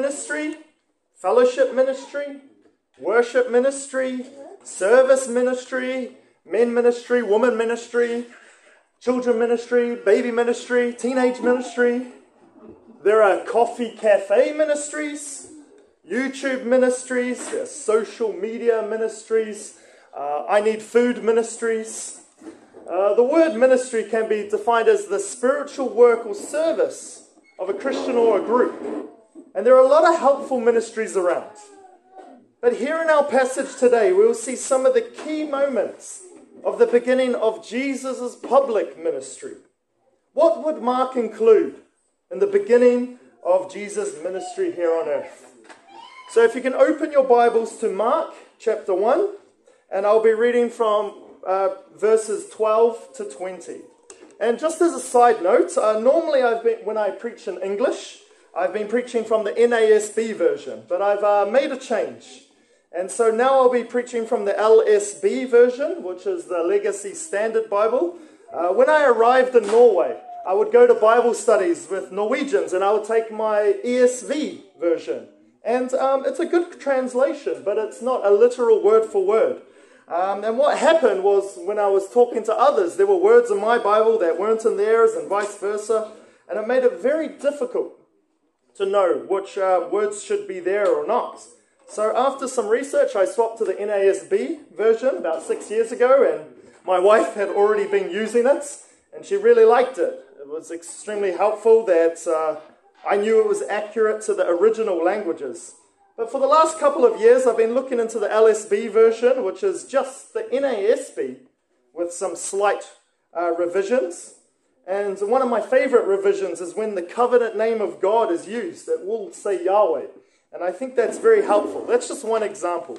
ministry, fellowship ministry, worship ministry, service ministry, men ministry, woman ministry, children ministry, baby ministry, teenage ministry. There are coffee cafe ministries, YouTube ministries, there are social media ministries, uh, I need food ministries. Uh, the word ministry can be defined as the spiritual work or service of a Christian or a group. And there are a lot of helpful ministries around. But here in our passage today, we will see some of the key moments of the beginning of Jesus' public ministry. What would Mark include in the beginning of Jesus' ministry here on earth? So if you can open your Bibles to Mark chapter 1, and I'll be reading from uh, verses 12 to 20. And just as a side note, uh, normally I've been, when I preach in English, I've been preaching from the NASB version, but I've uh, made a change. And so now I'll be preaching from the LSB version, which is the Legacy Standard Bible. Uh, when I arrived in Norway, I would go to Bible studies with Norwegians and I would take my ESV version. And um, it's a good translation, but it's not a literal word for word. Um, and what happened was when I was talking to others, there were words in my Bible that weren't in theirs, and vice versa. And it made it very difficult to know which uh, words should be there or not. So after some research, I swapped to the NASB version about six years ago, and my wife had already been using it, and she really liked it. It was extremely helpful that uh, I knew it was accurate to the original languages. But for the last couple of years, I've been looking into the LSB version, which is just the NASB with some slight uh, revisions. And one of my favorite revisions is when the covenant name of God is used. It will say Yahweh. And I think that's very helpful. That's just one example.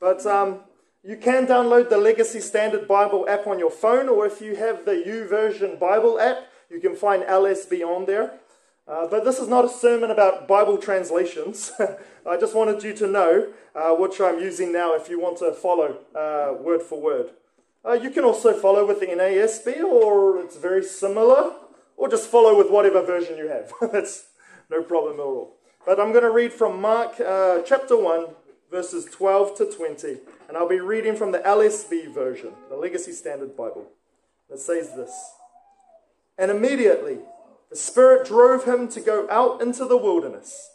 But um, you can download the Legacy Standard Bible app on your phone, or if you have the YouVersion Bible app, you can find LSB on there. Uh, but this is not a sermon about Bible translations. I just wanted you to know uh, which I'm using now if you want to follow uh, word for word. Uh, you can also follow with the NASB, or it's very similar, or just follow with whatever version you have. That's no problem at all. But I'm going to read from Mark uh, chapter 1, verses 12 to 20, and I'll be reading from the LSB version, the Legacy Standard Bible. It says this And immediately the Spirit drove him to go out into the wilderness.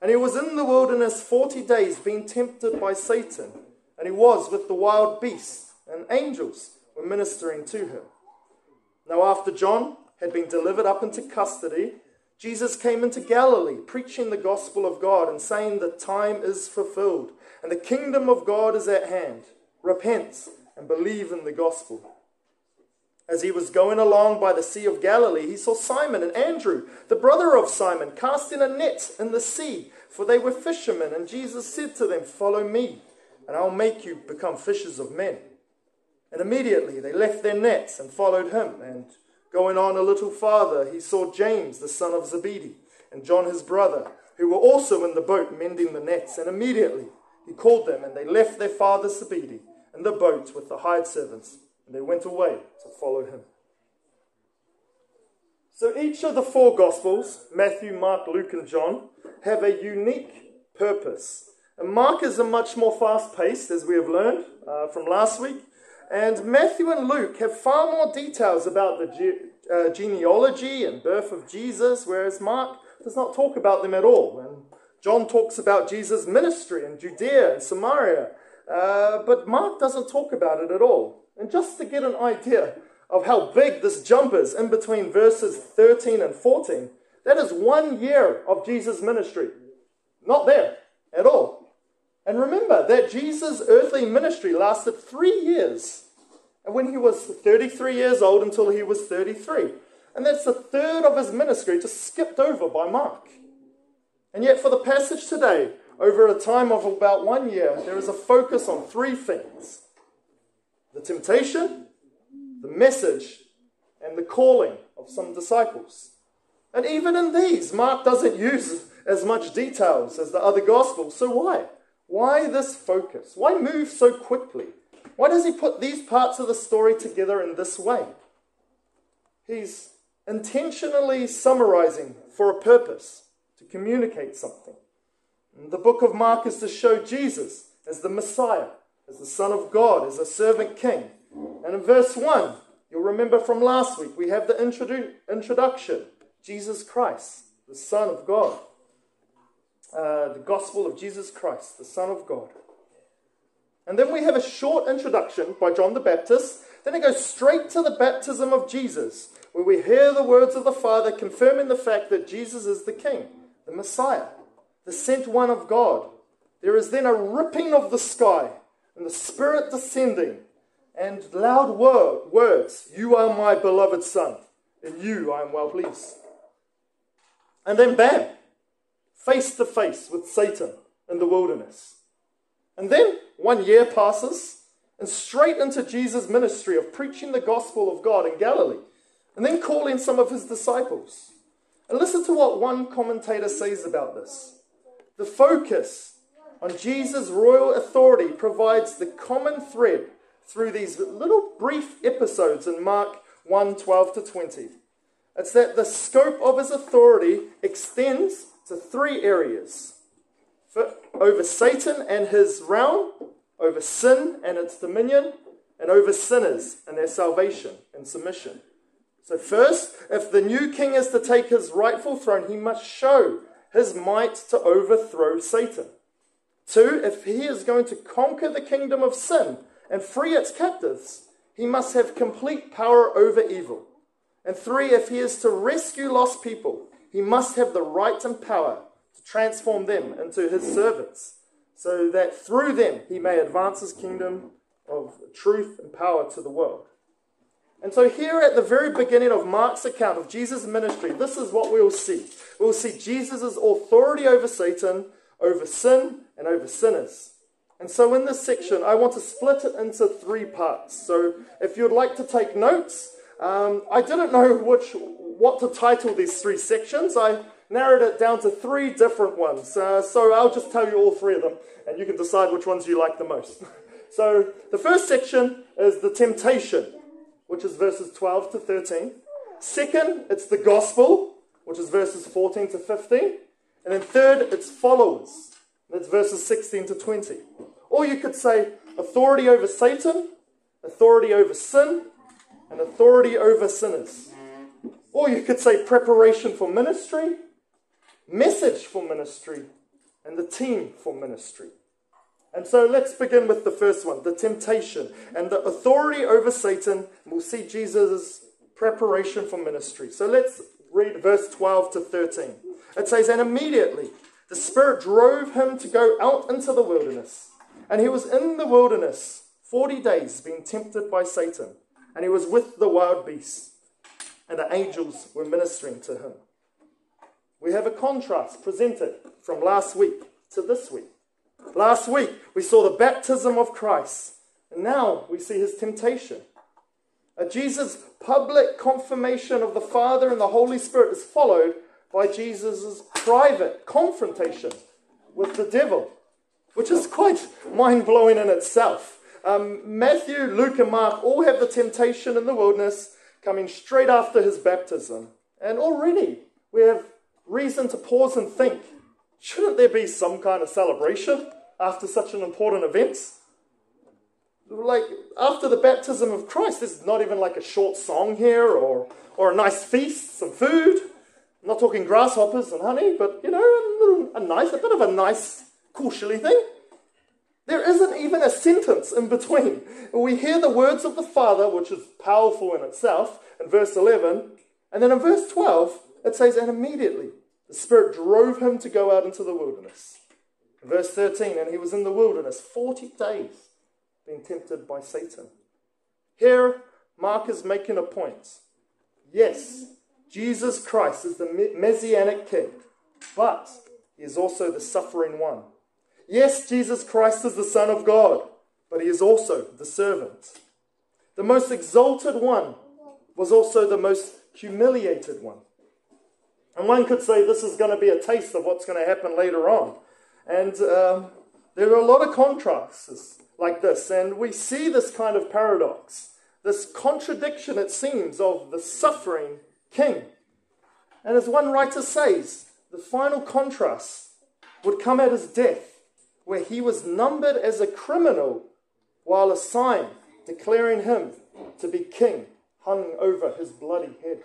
And he was in the wilderness 40 days, being tempted by Satan. And he was with the wild beasts, and angels were ministering to him. Now, after John had been delivered up into custody, Jesus came into Galilee, preaching the gospel of God and saying, The time is fulfilled, and the kingdom of God is at hand. Repent and believe in the gospel. As he was going along by the Sea of Galilee, he saw Simon and Andrew, the brother of Simon, casting a net in the sea, for they were fishermen. And Jesus said to them, Follow me, and I'll make you become fishers of men. And immediately they left their nets and followed him. And going on a little farther, he saw James, the son of Zebedee, and John his brother, who were also in the boat mending the nets. And immediately he called them, and they left their father Zebedee in the boat with the hired servants and they went away to follow him. So each of the four Gospels, Matthew, Mark, Luke, and John, have a unique purpose. And Mark is a much more fast paced, as we have learned uh, from last week. And Matthew and Luke have far more details about the ge- uh, genealogy and birth of Jesus, whereas Mark does not talk about them at all. And John talks about Jesus' ministry in Judea and Samaria, uh, but Mark doesn't talk about it at all. And just to get an idea of how big this jump is in between verses 13 and 14, that is one year of Jesus' ministry. Not there at all. And remember that Jesus' earthly ministry lasted three years. When he was 33 years old until he was 33. And that's a third of his ministry just skipped over by Mark. And yet, for the passage today, over a time of about one year, there is a focus on three things the temptation, the message, and the calling of some disciples. And even in these, Mark doesn't use as much details as the other Gospels. So why? Why this focus? Why move so quickly? Why does he put these parts of the story together in this way? He's intentionally summarizing for a purpose, to communicate something. the book of Mark is to show Jesus as the Messiah, as the Son of God, as a servant king. And in verse 1, you'll remember from last week, we have the introdu- introduction Jesus Christ, the Son of God. Uh, the gospel of Jesus Christ, the Son of God. And then we have a short introduction by John the Baptist. Then it goes straight to the baptism of Jesus, where we hear the words of the Father confirming the fact that Jesus is the King, the Messiah, the sent one of God. There is then a ripping of the sky and the Spirit descending and loud word, words You are my beloved Son, in you I am well pleased. And then, bam, face to face with Satan in the wilderness. And then one year passes, and straight into Jesus' ministry of preaching the gospel of God in Galilee, and then calling some of his disciples. And listen to what one commentator says about this. The focus on Jesus' royal authority provides the common thread through these little brief episodes in Mark 1 12 to 20. It's that the scope of his authority extends to three areas over Satan and his realm, over sin and its dominion, and over sinners and their salvation and submission. So, first, if the new king is to take his rightful throne, he must show his might to overthrow Satan. Two, if he is going to conquer the kingdom of sin and free its captives, he must have complete power over evil. And three, if he is to rescue lost people, he must have the right and power to transform them into his servants, so that through them he may advance his kingdom of truth and power to the world. And so, here at the very beginning of Mark's account of Jesus' ministry, this is what we'll see. We'll see Jesus' authority over Satan, over sin, and over sinners. And so, in this section, I want to split it into three parts. So, if you'd like to take notes, um, I didn't know which what to title these three sections. I narrowed it down to three different ones. Uh, so I'll just tell you all three of them, and you can decide which ones you like the most. so the first section is the temptation, which is verses 12 to 13. Second, it's the gospel, which is verses 14 to 15. And then third, it's followers. That's verses 16 to 20. Or you could say authority over Satan, authority over sin, and authority over sinners. Or you could say preparation for ministry, message for ministry, and the team for ministry. And so let's begin with the first one the temptation and the authority over Satan. We'll see Jesus' preparation for ministry. So let's read verse 12 to 13. It says, And immediately the Spirit drove him to go out into the wilderness. And he was in the wilderness 40 days being tempted by Satan and he was with the wild beasts, and the angels were ministering to him. We have a contrast presented from last week to this week. Last week, we saw the baptism of Christ, and now we see his temptation. Jesus' public confirmation of the Father and the Holy Spirit is followed by Jesus' private confrontation with the devil, which is quite mind blowing in itself. Um, Matthew, Luke, and Mark all have the temptation in the wilderness coming straight after his baptism. And already we have reason to pause and think shouldn't there be some kind of celebration after such an important event? Like, after the baptism of Christ, there's not even like a short song here or, or a nice feast, some food. I'm not talking grasshoppers and honey, but you know, a, little, a nice, a bit of a nice, koselig thing. There isn't even a sentence in between. We hear the words of the Father, which is powerful in itself, in verse 11, and then in verse 12, it says, And immediately the Spirit drove him to go out into the wilderness. Verse 13, and he was in the wilderness 40 days, being tempted by Satan. Here, Mark is making a point. Yes, Jesus Christ is the messianic king, but he is also the suffering one. Yes, Jesus Christ is the Son of God, but he is also the servant. The most exalted one was also the most humiliated one. And one could say this is going to be a taste of what's going to happen later on. And um, there are a lot of contrasts like this, and we see this kind of paradox, this contradiction, it seems, of the suffering king. And as one writer says, the final contrast would come at his death, where he was numbered as a criminal, while a sign declaring him to be king hung over his bloody head.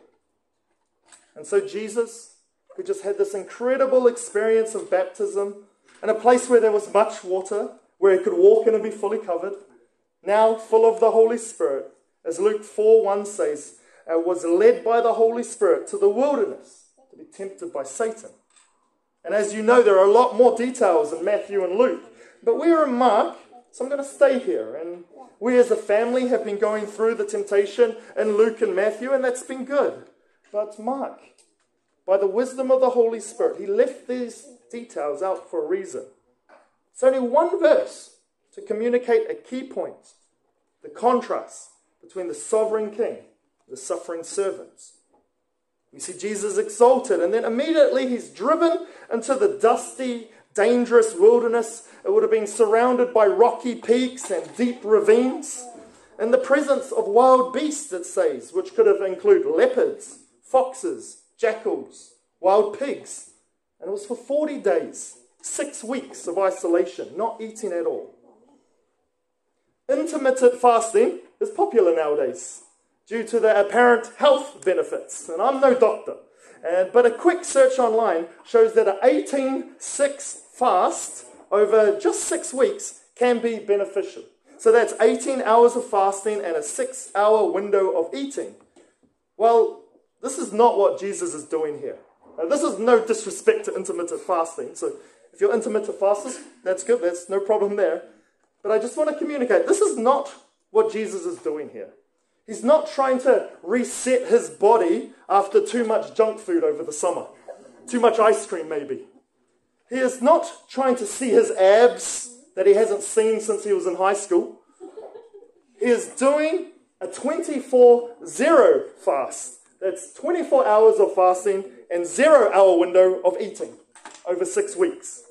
And so Jesus, who just had this incredible experience of baptism in a place where there was much water, where he could walk in and be fully covered, now full of the Holy Spirit, as Luke 4 1 says, uh, was led by the Holy Spirit to the wilderness to be tempted by Satan. And as you know, there are a lot more details in Matthew and Luke. But we are in Mark, so I'm going to stay here. And we as a family have been going through the temptation in Luke and Matthew, and that's been good. But Mark, by the wisdom of the Holy Spirit, he left these details out for a reason. It's only one verse to communicate a key point the contrast between the sovereign king the suffering servants. We see Jesus exalted, and then immediately he's driven into the dusty, dangerous wilderness. It would have been surrounded by rocky peaks and deep ravines, in the presence of wild beasts, it says, which could have included leopards, foxes, jackals, wild pigs. And it was for 40 days, six weeks of isolation, not eating at all. Intermittent fasting is popular nowadays due to the apparent health benefits. And I'm no doctor, and, but a quick search online shows that an 18 6 fast over just six weeks can be beneficial. So that's 18 hours of fasting and a six hour window of eating. Well, this is not what Jesus is doing here. Now, this is no disrespect to intermittent fasting. So if you're intermittent fasters, that's good, that's no problem there. But I just want to communicate this is not what Jesus is doing here. He's not trying to reset his body after too much junk food over the summer, too much ice cream, maybe. He is not trying to see his abs that he hasn't seen since he was in high school. He is doing a 24 0 fast. That's 24 hours of fasting and zero hour window of eating over six weeks.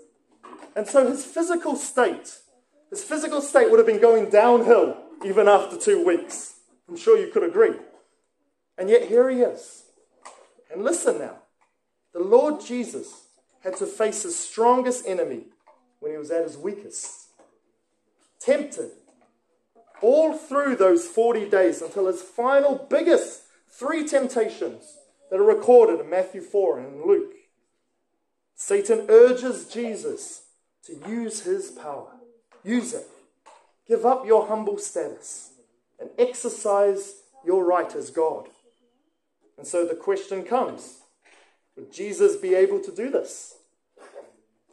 And so his physical state, his physical state would have been going downhill even after two weeks. I'm sure you could agree. And yet here he is. And listen now the Lord Jesus had to face his strongest enemy when he was at his weakest. Tempted all through those 40 days until his final biggest three temptations that are recorded in Matthew 4 and Luke. Satan urges Jesus to use his power. Use it. Give up your humble status and exercise your right as God. And so the question comes Would Jesus be able to do this?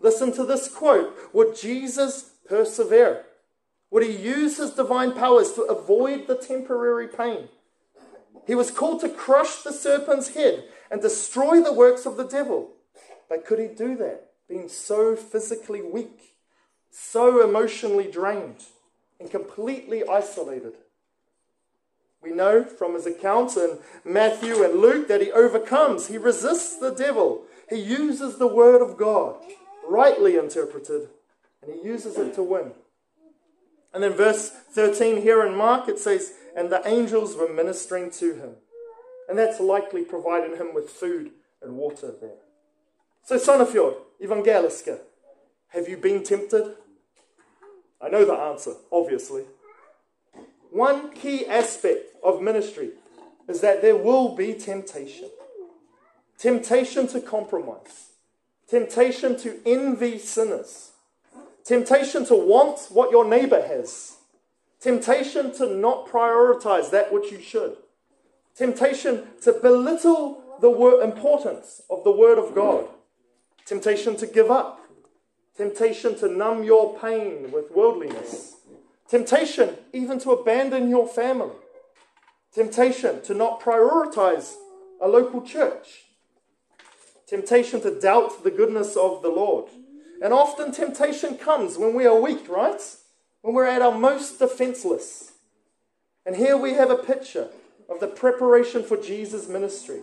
Listen to this quote Would Jesus persevere? Would he use his divine powers to avoid the temporary pain? He was called to crush the serpent's head and destroy the works of the devil. But could he do that, being so physically weak, so emotionally drained, and completely isolated? We know from his accounts in Matthew and Luke that he overcomes, he resists the devil, he uses the word of God, rightly interpreted, and he uses it to win. And then verse 13 here in Mark, it says, And the angels were ministering to him. And that's likely providing him with food and water there. So, Sandefjord, Evangeliske, have you been tempted? I know the answer, obviously. One key aspect of ministry is that there will be temptation temptation to compromise, temptation to envy sinners, temptation to want what your neighbor has, temptation to not prioritize that which you should, temptation to belittle the importance of the Word of God, temptation to give up, temptation to numb your pain with worldliness Temptation even to abandon your family. Temptation to not prioritize a local church. Temptation to doubt the goodness of the Lord. And often temptation comes when we are weak, right? When we're at our most defenseless. And here we have a picture of the preparation for Jesus' ministry.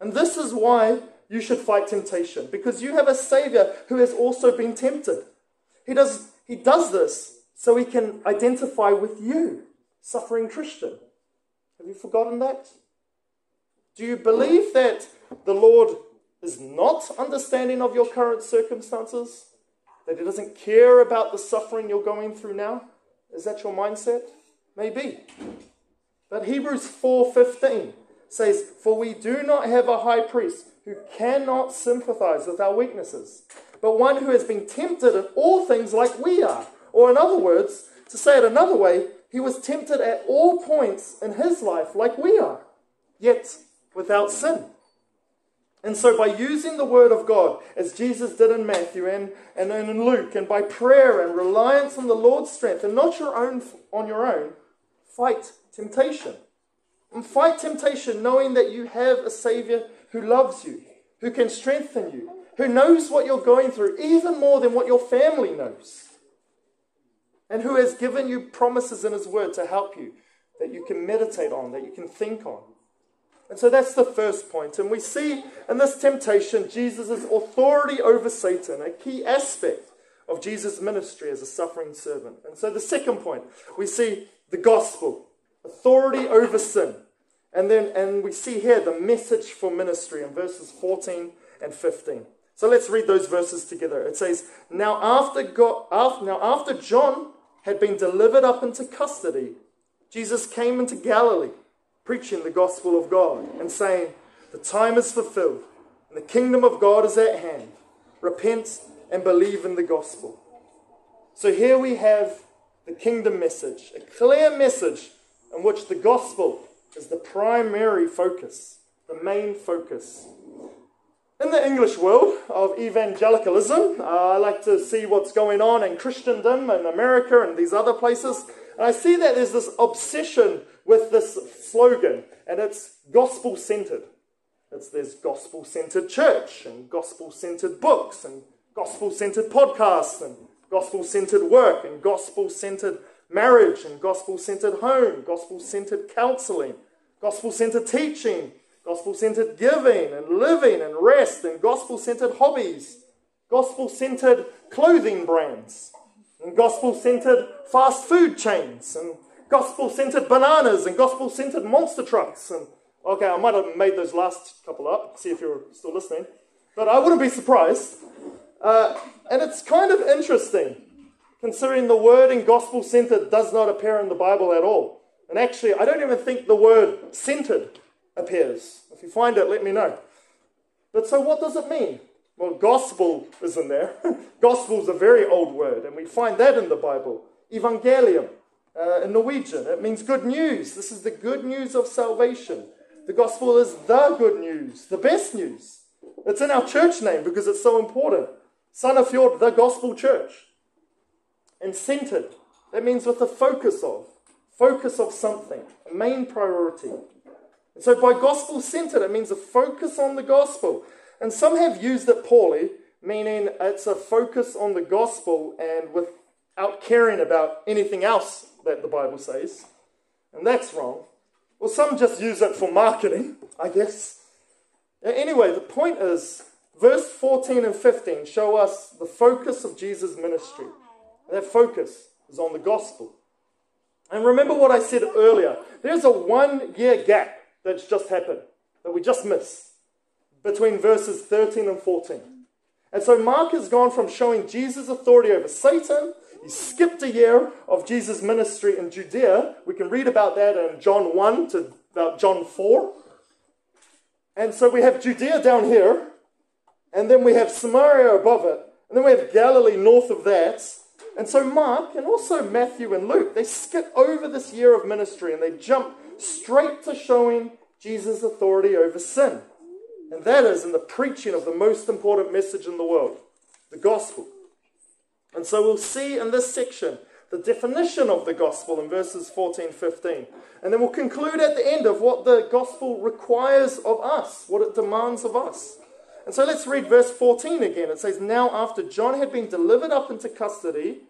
And this is why you should fight temptation, because you have a Savior who has also been tempted. He does, he does this so he can identify with you, suffering Christian. Have you forgotten that? Do you believe that the Lord is not understanding of your current circumstances? That He doesn't care about the suffering you're going through now? Is that your mindset? Maybe. But Hebrews 4:15 says, "For we do not have a high priest who cannot sympathize with our weaknesses, but one who has been tempted in all things like we are." Or in other words, to say it another way, he was tempted at all points in his life like we are, yet without sin. And so, by using the Word of God, as Jesus did in Matthew and, and in Luke, and by prayer and reliance on the Lord's strength, and not your own on your own, fight temptation. And fight temptation knowing that you have a Savior who loves you, who can strengthen you, who knows what you're going through even more than what your family knows, and who has given you promises in His Word to help you that you can meditate on, that you can think on. And so that's the first point. And we see in this temptation Jesus' authority over Satan, a key aspect of Jesus' ministry as a suffering servant. And so the second point, we see the gospel, authority over sin. And then and we see here the message for ministry in verses 14 and 15. So let's read those verses together. It says, Now after God after, now after John had been delivered up into custody, Jesus came into Galilee preaching the gospel of God and saying, The time is fulfilled, and the kingdom of God is at hand. Repent and believe in the gospel. So here we have the kingdom message, a clear message in which the gospel is the primary focus, the main focus. In the English world of evangelicalism, uh, I like to see what's going on in Christendom in America and these other places. And I see that there's this obsession with this slogan, and it's gospel centered. It's there's gospel centered church, and gospel centered books, and gospel centered podcasts, and gospel centered work, and gospel centered marriage, and gospel centered home, gospel centered counseling, gospel centered teaching, gospel centered giving, and living, and rest, and gospel centered hobbies, gospel centered clothing brands, and gospel centered fast food chains, and gospel centered bananas and gospel centered monster trucks. And okay, I might have made those last couple up, see if you're still listening. But I wouldn't be surprised. Uh, and it's kind of interesting, considering the word in gospel centered does not appear in the Bible at all. And actually, I don't even think the word centered appears. If you find it, let me know. But so, what does it mean? Well, gospel is in there. gospel is a very old word, and we find that in the Bible. Evangelium uh, in Norwegian. It means good news. This is the good news of salvation. The gospel is the good news, the best news. It's in our church name because it's so important. Son of Sandefjord, the gospel church. And centered, that means with a focus of, focus of something, a main priority. And so by gospel centered, it means a focus on the gospel. And some have used it poorly, meaning it's a focus on the gospel and without caring about anything else that the Bible says, and that's wrong. Well, some just use it for marketing, I guess. Anyway, the point is, verse 14 and 15 show us the focus of Jesus' ministry. That focus is on the gospel. And remember what I said earlier there's a one year gap that's just happened, that we just missed, between verses 13 and 14. And so Mark has gone from showing Jesus' authority over Satan he skipped a year of Jesus' ministry in Judea. We can read about that in John 1 to about John 4. And so we have Judea down here, and then we have Samaria above it, and then we have Galilee north of that. And so Mark and also Matthew and Luke, they skip over this year of ministry and they jump straight to showing Jesus' authority over sin. And that is in the preaching of the most important message in the world the gospel. And so we'll see in this section the definition of the gospel in verses 14 15. And then we'll conclude at the end of what the gospel requires of us, what it demands of us. And so let's read verse 14 again. It says, Now after John had been delivered up into custody,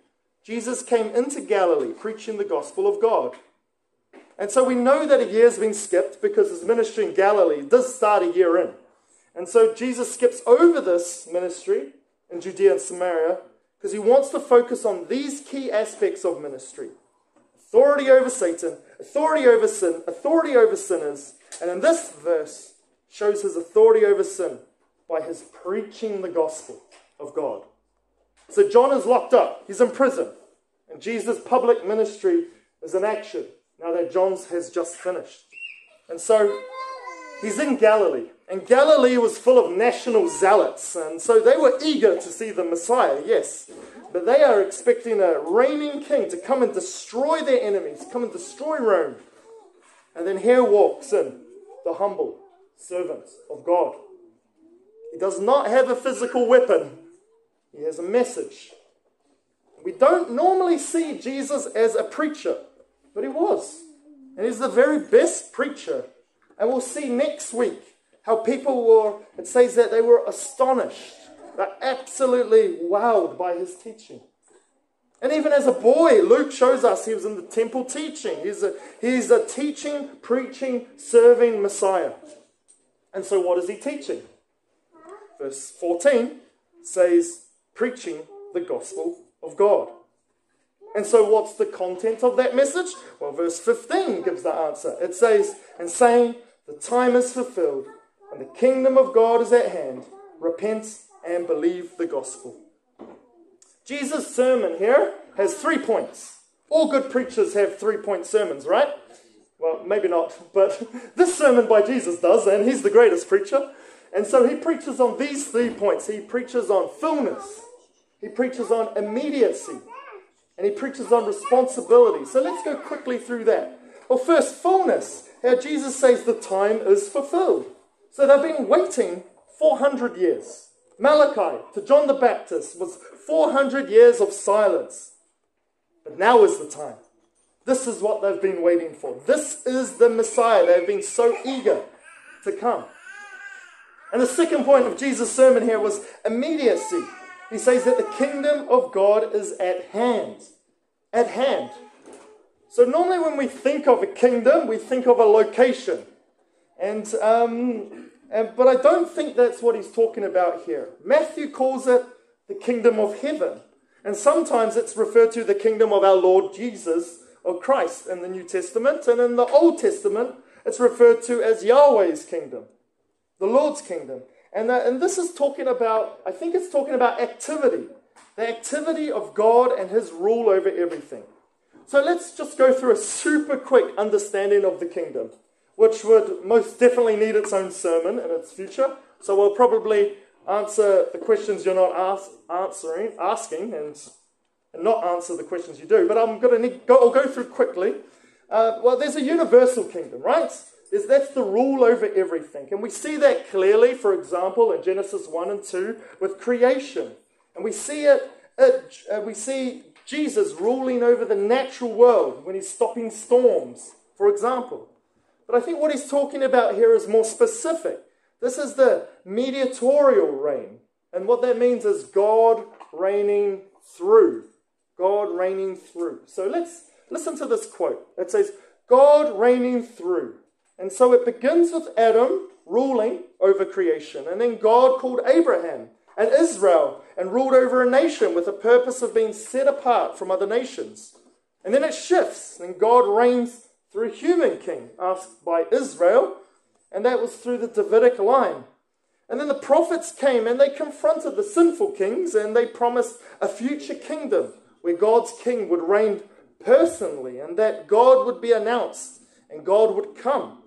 Jesus came into Galilee preaching the gospel of God. And so we know that a year has been skipped because his ministry in Galilee does start a year in. And so Jesus skips over this ministry in Judea and Samaria because he wants to focus on these key aspects of ministry. Authority over Satan, authority over sin, authority over sinners, and in this verse shows his authority over sin by his preaching the gospel of God. So John is locked up, he's in prison, and Jesus' public ministry is in action now that John's has just finished. And so he's in Galilee, and Galilee was full of national zealots, and so they were eager to see the Messiah, yes. But they are expecting a reigning king to come and destroy their enemies, come and destroy Rome. And then here walks in the humble servant of God. He does not have a physical weapon, he has a message. We don't normally see Jesus as a preacher, but he was. And he's the very best preacher. And we'll see next week how people were, it says that they were astonished. Absolutely wowed by his teaching. And even as a boy, Luke shows us he was in the temple teaching. He's a, he's a teaching, preaching, serving Messiah. And so, what is he teaching? Verse 14 says, preaching the gospel of God. And so, what's the content of that message? Well, verse 15 gives the answer. It says, And saying, The time is fulfilled, and the kingdom of God is at hand. Repent and believe the gospel. Jesus' sermon here has three points. All good preachers have three point sermons, right? Well, maybe not, but this sermon by Jesus does, and he's the greatest preacher. And so he preaches on these three points. He preaches on fullness, he preaches on immediacy, and he preaches on responsibility. So let's go quickly through that. Well, first, fullness. How Jesus says the time is fulfilled. So they've been waiting 400 years. Malachi to John the Baptist was 400 years of silence. But now is the time. This is what they've been waiting for. This is the Messiah. They've been so eager to come. And the second point of Jesus' sermon here was immediacy. He says that the kingdom of God is at hand. At hand. So, normally when we think of a kingdom, we think of a location. And um, and, but I don't think that's what he's talking about here. Matthew calls it the kingdom of heaven. And sometimes it's referred to the kingdom of our Lord Jesus or Christ in the New Testament. And in the Old Testament, it's referred to as Yahweh's kingdom, the Lord's kingdom. And, that, and this is talking about, I think it's talking about activity, the activity of God and his rule over everything. So let's just go through a super quick understanding of the kingdom which would most definitely need its own sermon in its future. So we'll probably answer the questions you're not ask, answering, asking, and, and not answer the questions you do. But I'm going to go, I'll go through quickly. Uh, well, there's a universal kingdom, right? There's, that's the rule over everything. And we see that clearly, for example, in Genesis 1 and 2 with creation. And we see it, it uh, we see Jesus ruling over the natural world when he's stopping storms, for example. But I think what he's talking about here is more specific. This is the mediatorial reign. And what that means is God reigning through. God reigning through. So let's listen to this quote. It says, God reigning through. And so it begins with Adam ruling over creation. And then God called Abraham and Israel and ruled over a nation with the purpose of being set apart from other nations. And then it shifts, and God reigns through a human king asked by Israel, and that was through the Davidic line. And then the prophets came and they confronted the sinful kings and they promised a future kingdom where God's king would reign personally and that God would be announced and God would come.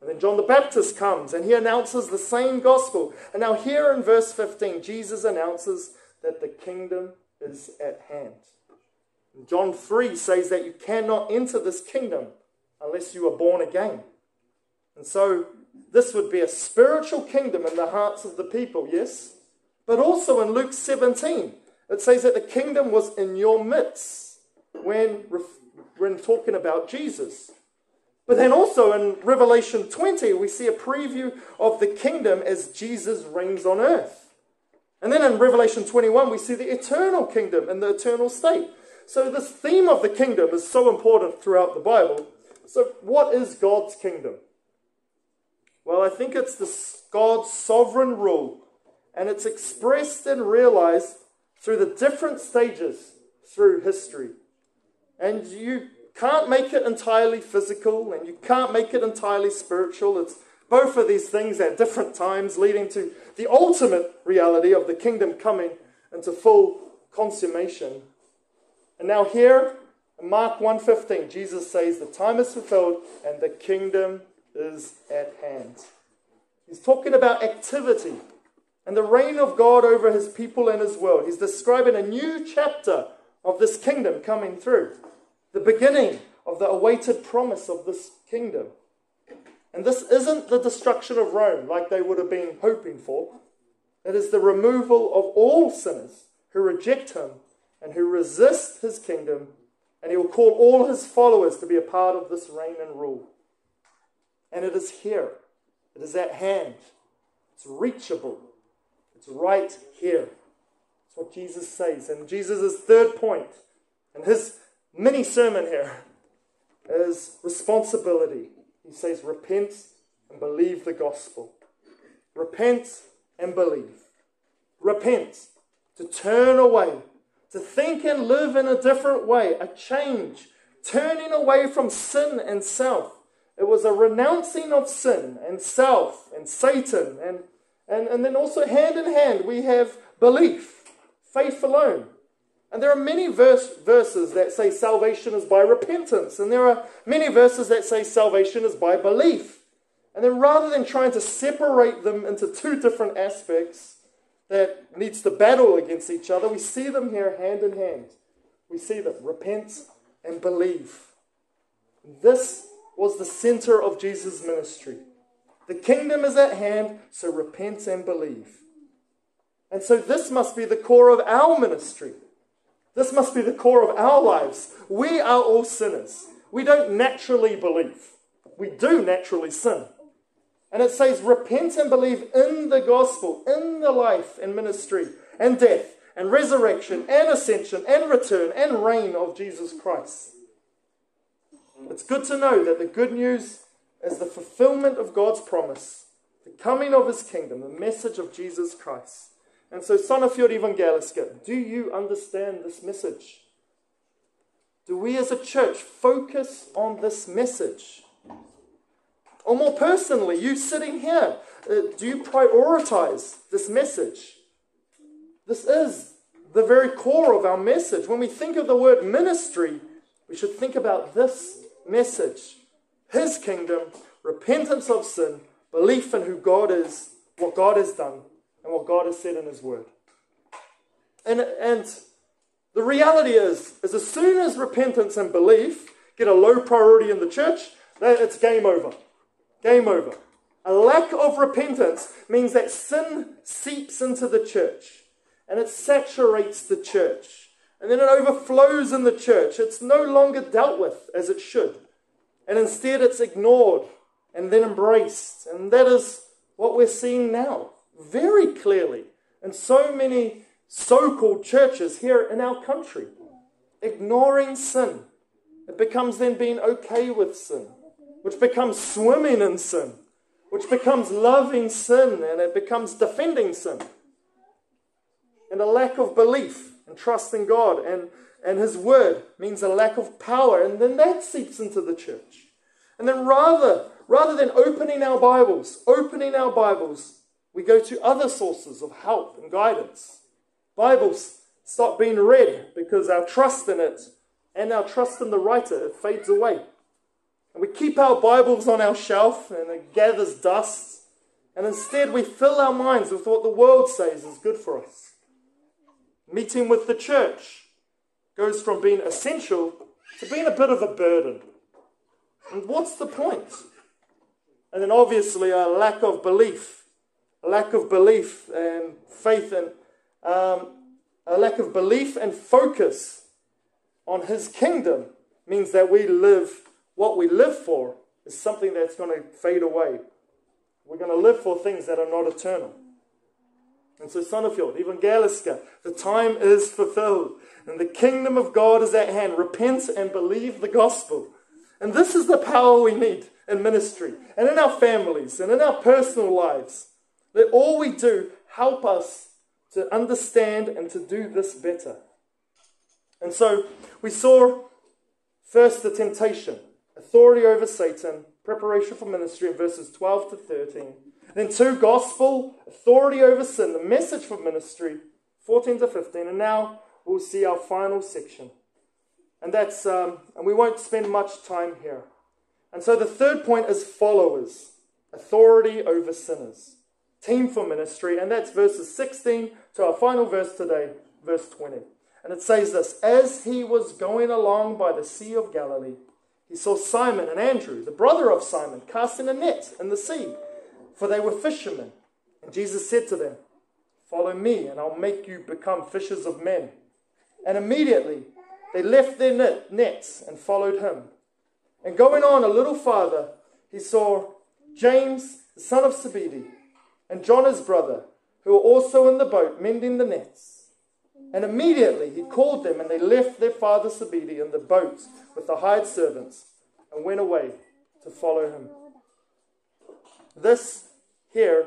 And then John the Baptist comes and he announces the same gospel. And now, here in verse 15, Jesus announces that the kingdom is at hand. And John 3 says that you cannot enter this kingdom unless you are born again. And so this would be a spiritual kingdom in the hearts of the people, yes? But also in Luke 17, it says that the kingdom was in your midst when, when talking about Jesus. But then also in Revelation 20, we see a preview of the kingdom as Jesus reigns on earth. And then in Revelation 21, we see the eternal kingdom and the eternal state. So, this theme of the kingdom is so important throughout the Bible so, what is God's kingdom? Well, I think it's the God's sovereign rule, and it's expressed and realized through the different stages through history. And you can't make it entirely physical, and you can't make it entirely spiritual. It's Both of these things at different times, leading to the ultimate reality of the kingdom coming into full consummation. And now here Mark 1:15, Jesus says, "The time is fulfilled and the kingdom is at hand." He's talking about activity and the reign of God over his people and his world. He's describing a new chapter of this kingdom coming through, the beginning of the awaited promise of this kingdom. And this isn't the destruction of Rome like they would have been hoping for. It is the removal of all sinners who reject him and who resist his kingdom, and he will call all his followers to be a part of this reign and rule. And it is here, it is at hand, it's reachable, it's right here. That's what Jesus says. And Jesus' third point, and his mini sermon here, is responsibility. He says, Repent and believe the gospel. Repent and believe. Repent, to turn away, to think and live in a different way, a change, turning away from sin and self. It was a renouncing of sin and self and Satan. And, and, and then also, hand in hand, we have belief, faith alone. And there are many verse, verses that say salvation is by repentance, and there are many verses that say salvation is by belief. And then rather than trying to separate them into two different aspects that needs to battle against each other, we see them here hand in hand. We see them repent and believe. This was the center of Jesus' ministry. The kingdom is at hand, so repent and believe. And so this must be the core of our ministry. This must be the core of our lives. We are all sinners. We don't naturally believe, we do naturally sin. And it says, repent and believe in the gospel, in the life and ministry and death and resurrection and ascension and return and reign of Jesus Christ. It's good to know that the good news is the fulfillment of God's promise, the coming of his kingdom, the message of Jesus Christ. And so, Sandefjord Evangeliske, do you understand this message? Do we as a church focus on this message? Or more personally, you sitting here, uh, do you prioritize this message? This is the very core of our message. When we think of the word ministry, we should think about this message His kingdom, repentance of sin, belief in who God is, what God has done, and what God has said in His Word. And, and the reality is, is as soon as repentance and belief get a low priority in the church, it's game over. Game over. A lack of repentance means that sin seeps into the church and it saturates the church. And then it overflows in the church. It's no longer dealt with as it should. And instead, it's ignored and then embraced. And that is what we're seeing now very clearly in so many so called churches here in our country. Ignoring sin. It becomes then being okay with sin, which becomes swimming in sin, which becomes loving sin, and it becomes defending sin. And a lack of belief and trust in God and, and His Word means a lack of power, and then that seeps into the church. And then rather, rather than opening our Bibles, opening our Bibles we go to other sources of help and guidance. Bibles stop being read because our trust in it and our trust in the writer it fades away. And we keep our Bibles on our shelf and it gathers dust. And instead we fill our minds with what the world says is good for us. Meeting with the church goes from being essential to being a bit of a burden. And what's the point? And then obviously a lack of belief a lack of belief and faith and um, a lack of belief and focus on his kingdom means that we live what we live for is something that's going to fade away. We're going to live for things that are not eternal. And so, Sandefjord, Evangeliske, the time is fulfilled, and the kingdom of God is at hand. Repent and believe the gospel. And this is the power we need in ministry, and in our families, and in our personal lives. Let all we do help us to understand and to do this better. And so we saw first the temptation, authority over Satan, preparation for ministry in verses 12 to 13. Then two, gospel, authority over sin, the message for ministry, 14 to 15. And now we'll see our final section. And that's, um, and we won't spend much time here. And so the third point is followers, authority over sinners, team for ministry. And that's verses 16 to our final verse today, verse 20. And it says this As he was going along by the Sea of Galilee, he saw Simon and Andrew, the brother of Simon, casting a net in the sea, for they were fishermen. And Jesus said to them, Follow me, and I'll make you become fishers of men. And immediately they left their net, nets and followed him. And going on a little farther, he saw James, the son of Zebedee, and John his brother, who were also in the boat mending the nets. And immediately he called them, and they left their father Zebedee in the boat with the hired servants and went away to follow him. This here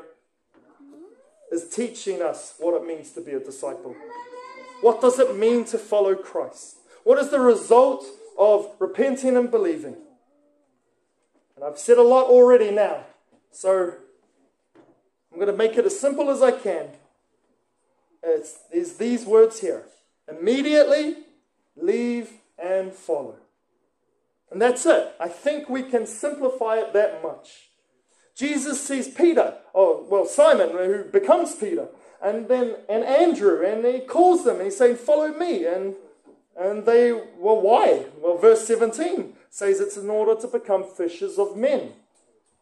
is teaching us what it means to be a disciple. What does it mean to follow Christ? What is the result of repenting and believing? And I've said a lot already now, so I'm going to make it as simple as I can. It's, there's these words here immediately, leave, and follow. And that's it. I think we can simplify it that much. Jesus sees Peter, oh, well, Simon, who becomes Peter, and then and Andrew, and he calls them, and he's saying, Follow me. And and they, well, why? Well, verse 17 says it's in order to become fishers of men.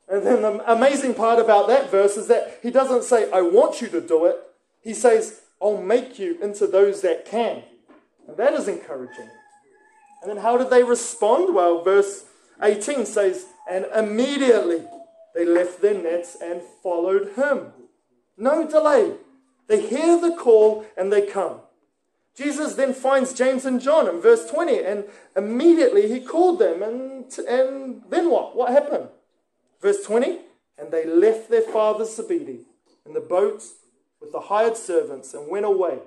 And then the amazing part about that verse is that he doesn't say, I want you to do it. He says, I'll make you into those that can. And that is encouraging. And then how did they respond? Well, verse 18 says, And immediately they left their nets and followed him. No delay. They hear the call and they come. Jesus then finds James and John in verse 20, and immediately he called them. And, and then what? What happened? Verse 20, and they left their father Zebedee in the boat with the hired servants and went away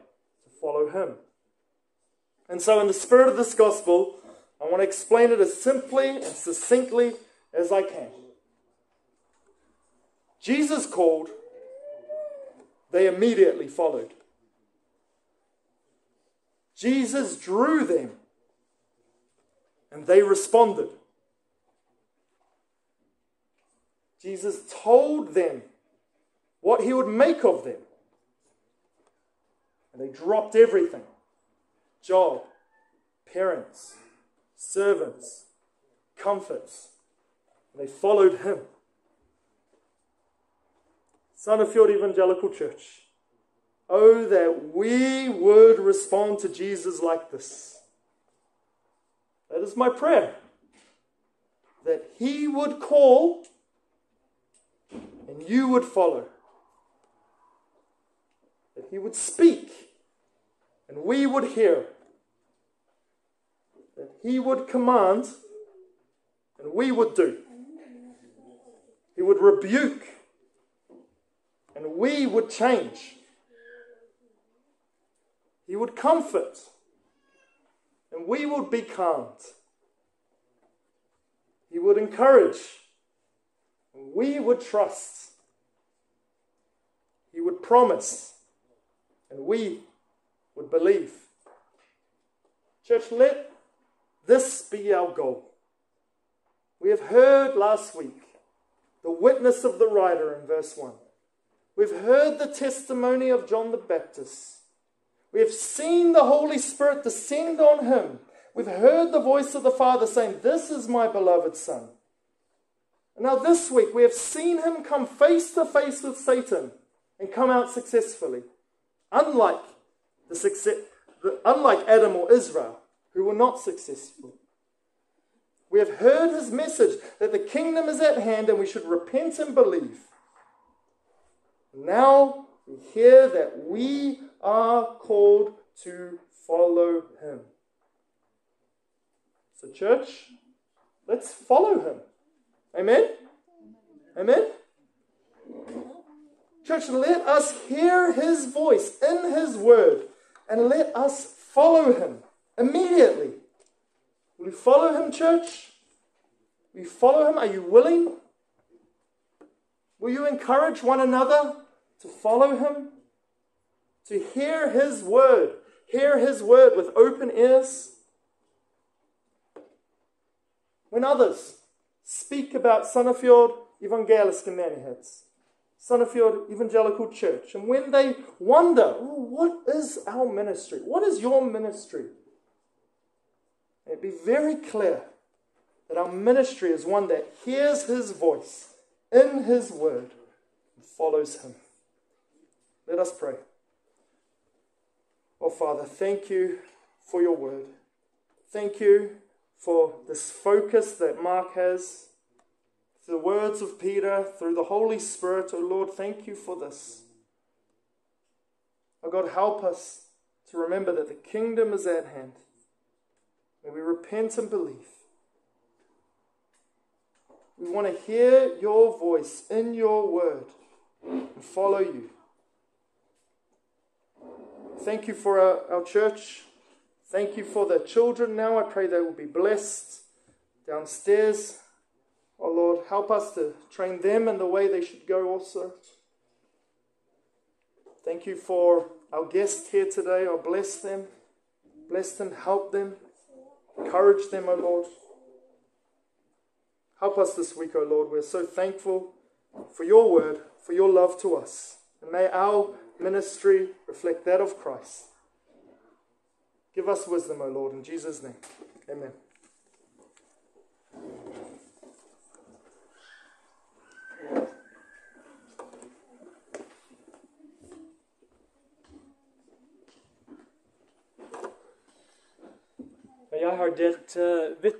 to follow him. And so, in the spirit of this gospel, I want to explain it as simply and succinctly as I can. Jesus called, they immediately followed. Jesus drew them, and they responded. Jesus told them what he would make of them, and they dropped everything job, parents, servants, comforts. They followed him. Son of Sandefjord Evangelical Church. Oh, that we would respond to Jesus like this. That is my prayer. That he would call and you would follow. That he would speak and we would hear that he would command and we would do. He would rebuke and we would change. He would comfort and we would be calmed. He would encourage and we would trust. He would promise and we would believe. Church, let this be our goal. We have heard last week the witness of the writer in verse 1. We've heard the testimony of John the Baptist. We have seen the Holy Spirit descend on him. We've heard the voice of the Father saying, This is my beloved Son. And now, this week, we have seen him come face to face with Satan and come out successfully. Unlike, the success, unlike Adam or Israel, who were not successful. We have heard his message that the kingdom is at hand and we should repent and believe. Now we hear that we are called to follow him. So, church, let's follow him. Amen? Amen? Church, let us hear his voice in his word and let us follow him immediately. Will you follow him, church? Will you follow him? Are you willing? Will you encourage one another to follow him? To hear his word, hear his word with open ears? When others speak about Sandefjord Evangeliske Menighets, Sandefjord Evangelical Church, and when they wonder, what is our ministry? What is your ministry? It'd be very clear that our ministry is one that hears his voice in his word and follows him. Let us pray. Oh, Father, thank you for your word. Thank you for this focus that Mark has. Through the words of Peter, through the Holy Spirit, oh Lord, thank you for this. Oh God, help us to remember that the kingdom is at hand. May we repent and believe. We want to hear your voice in your word and follow you. Thank you for our, our church. Thank you for the children now. I pray they will be blessed downstairs. Oh Lord, help us to train them in the way they should go also. Thank you for our guests here today. Oh, bless them. Bless them, help them, encourage them, O oh Lord. Help us this week, O oh Lord. We're so thankful for your word, for your love to us. And may our ministry reflect that of Christ. Give us wisdom, O Lord, in Jesus' name. Amen. ja, jij haar dit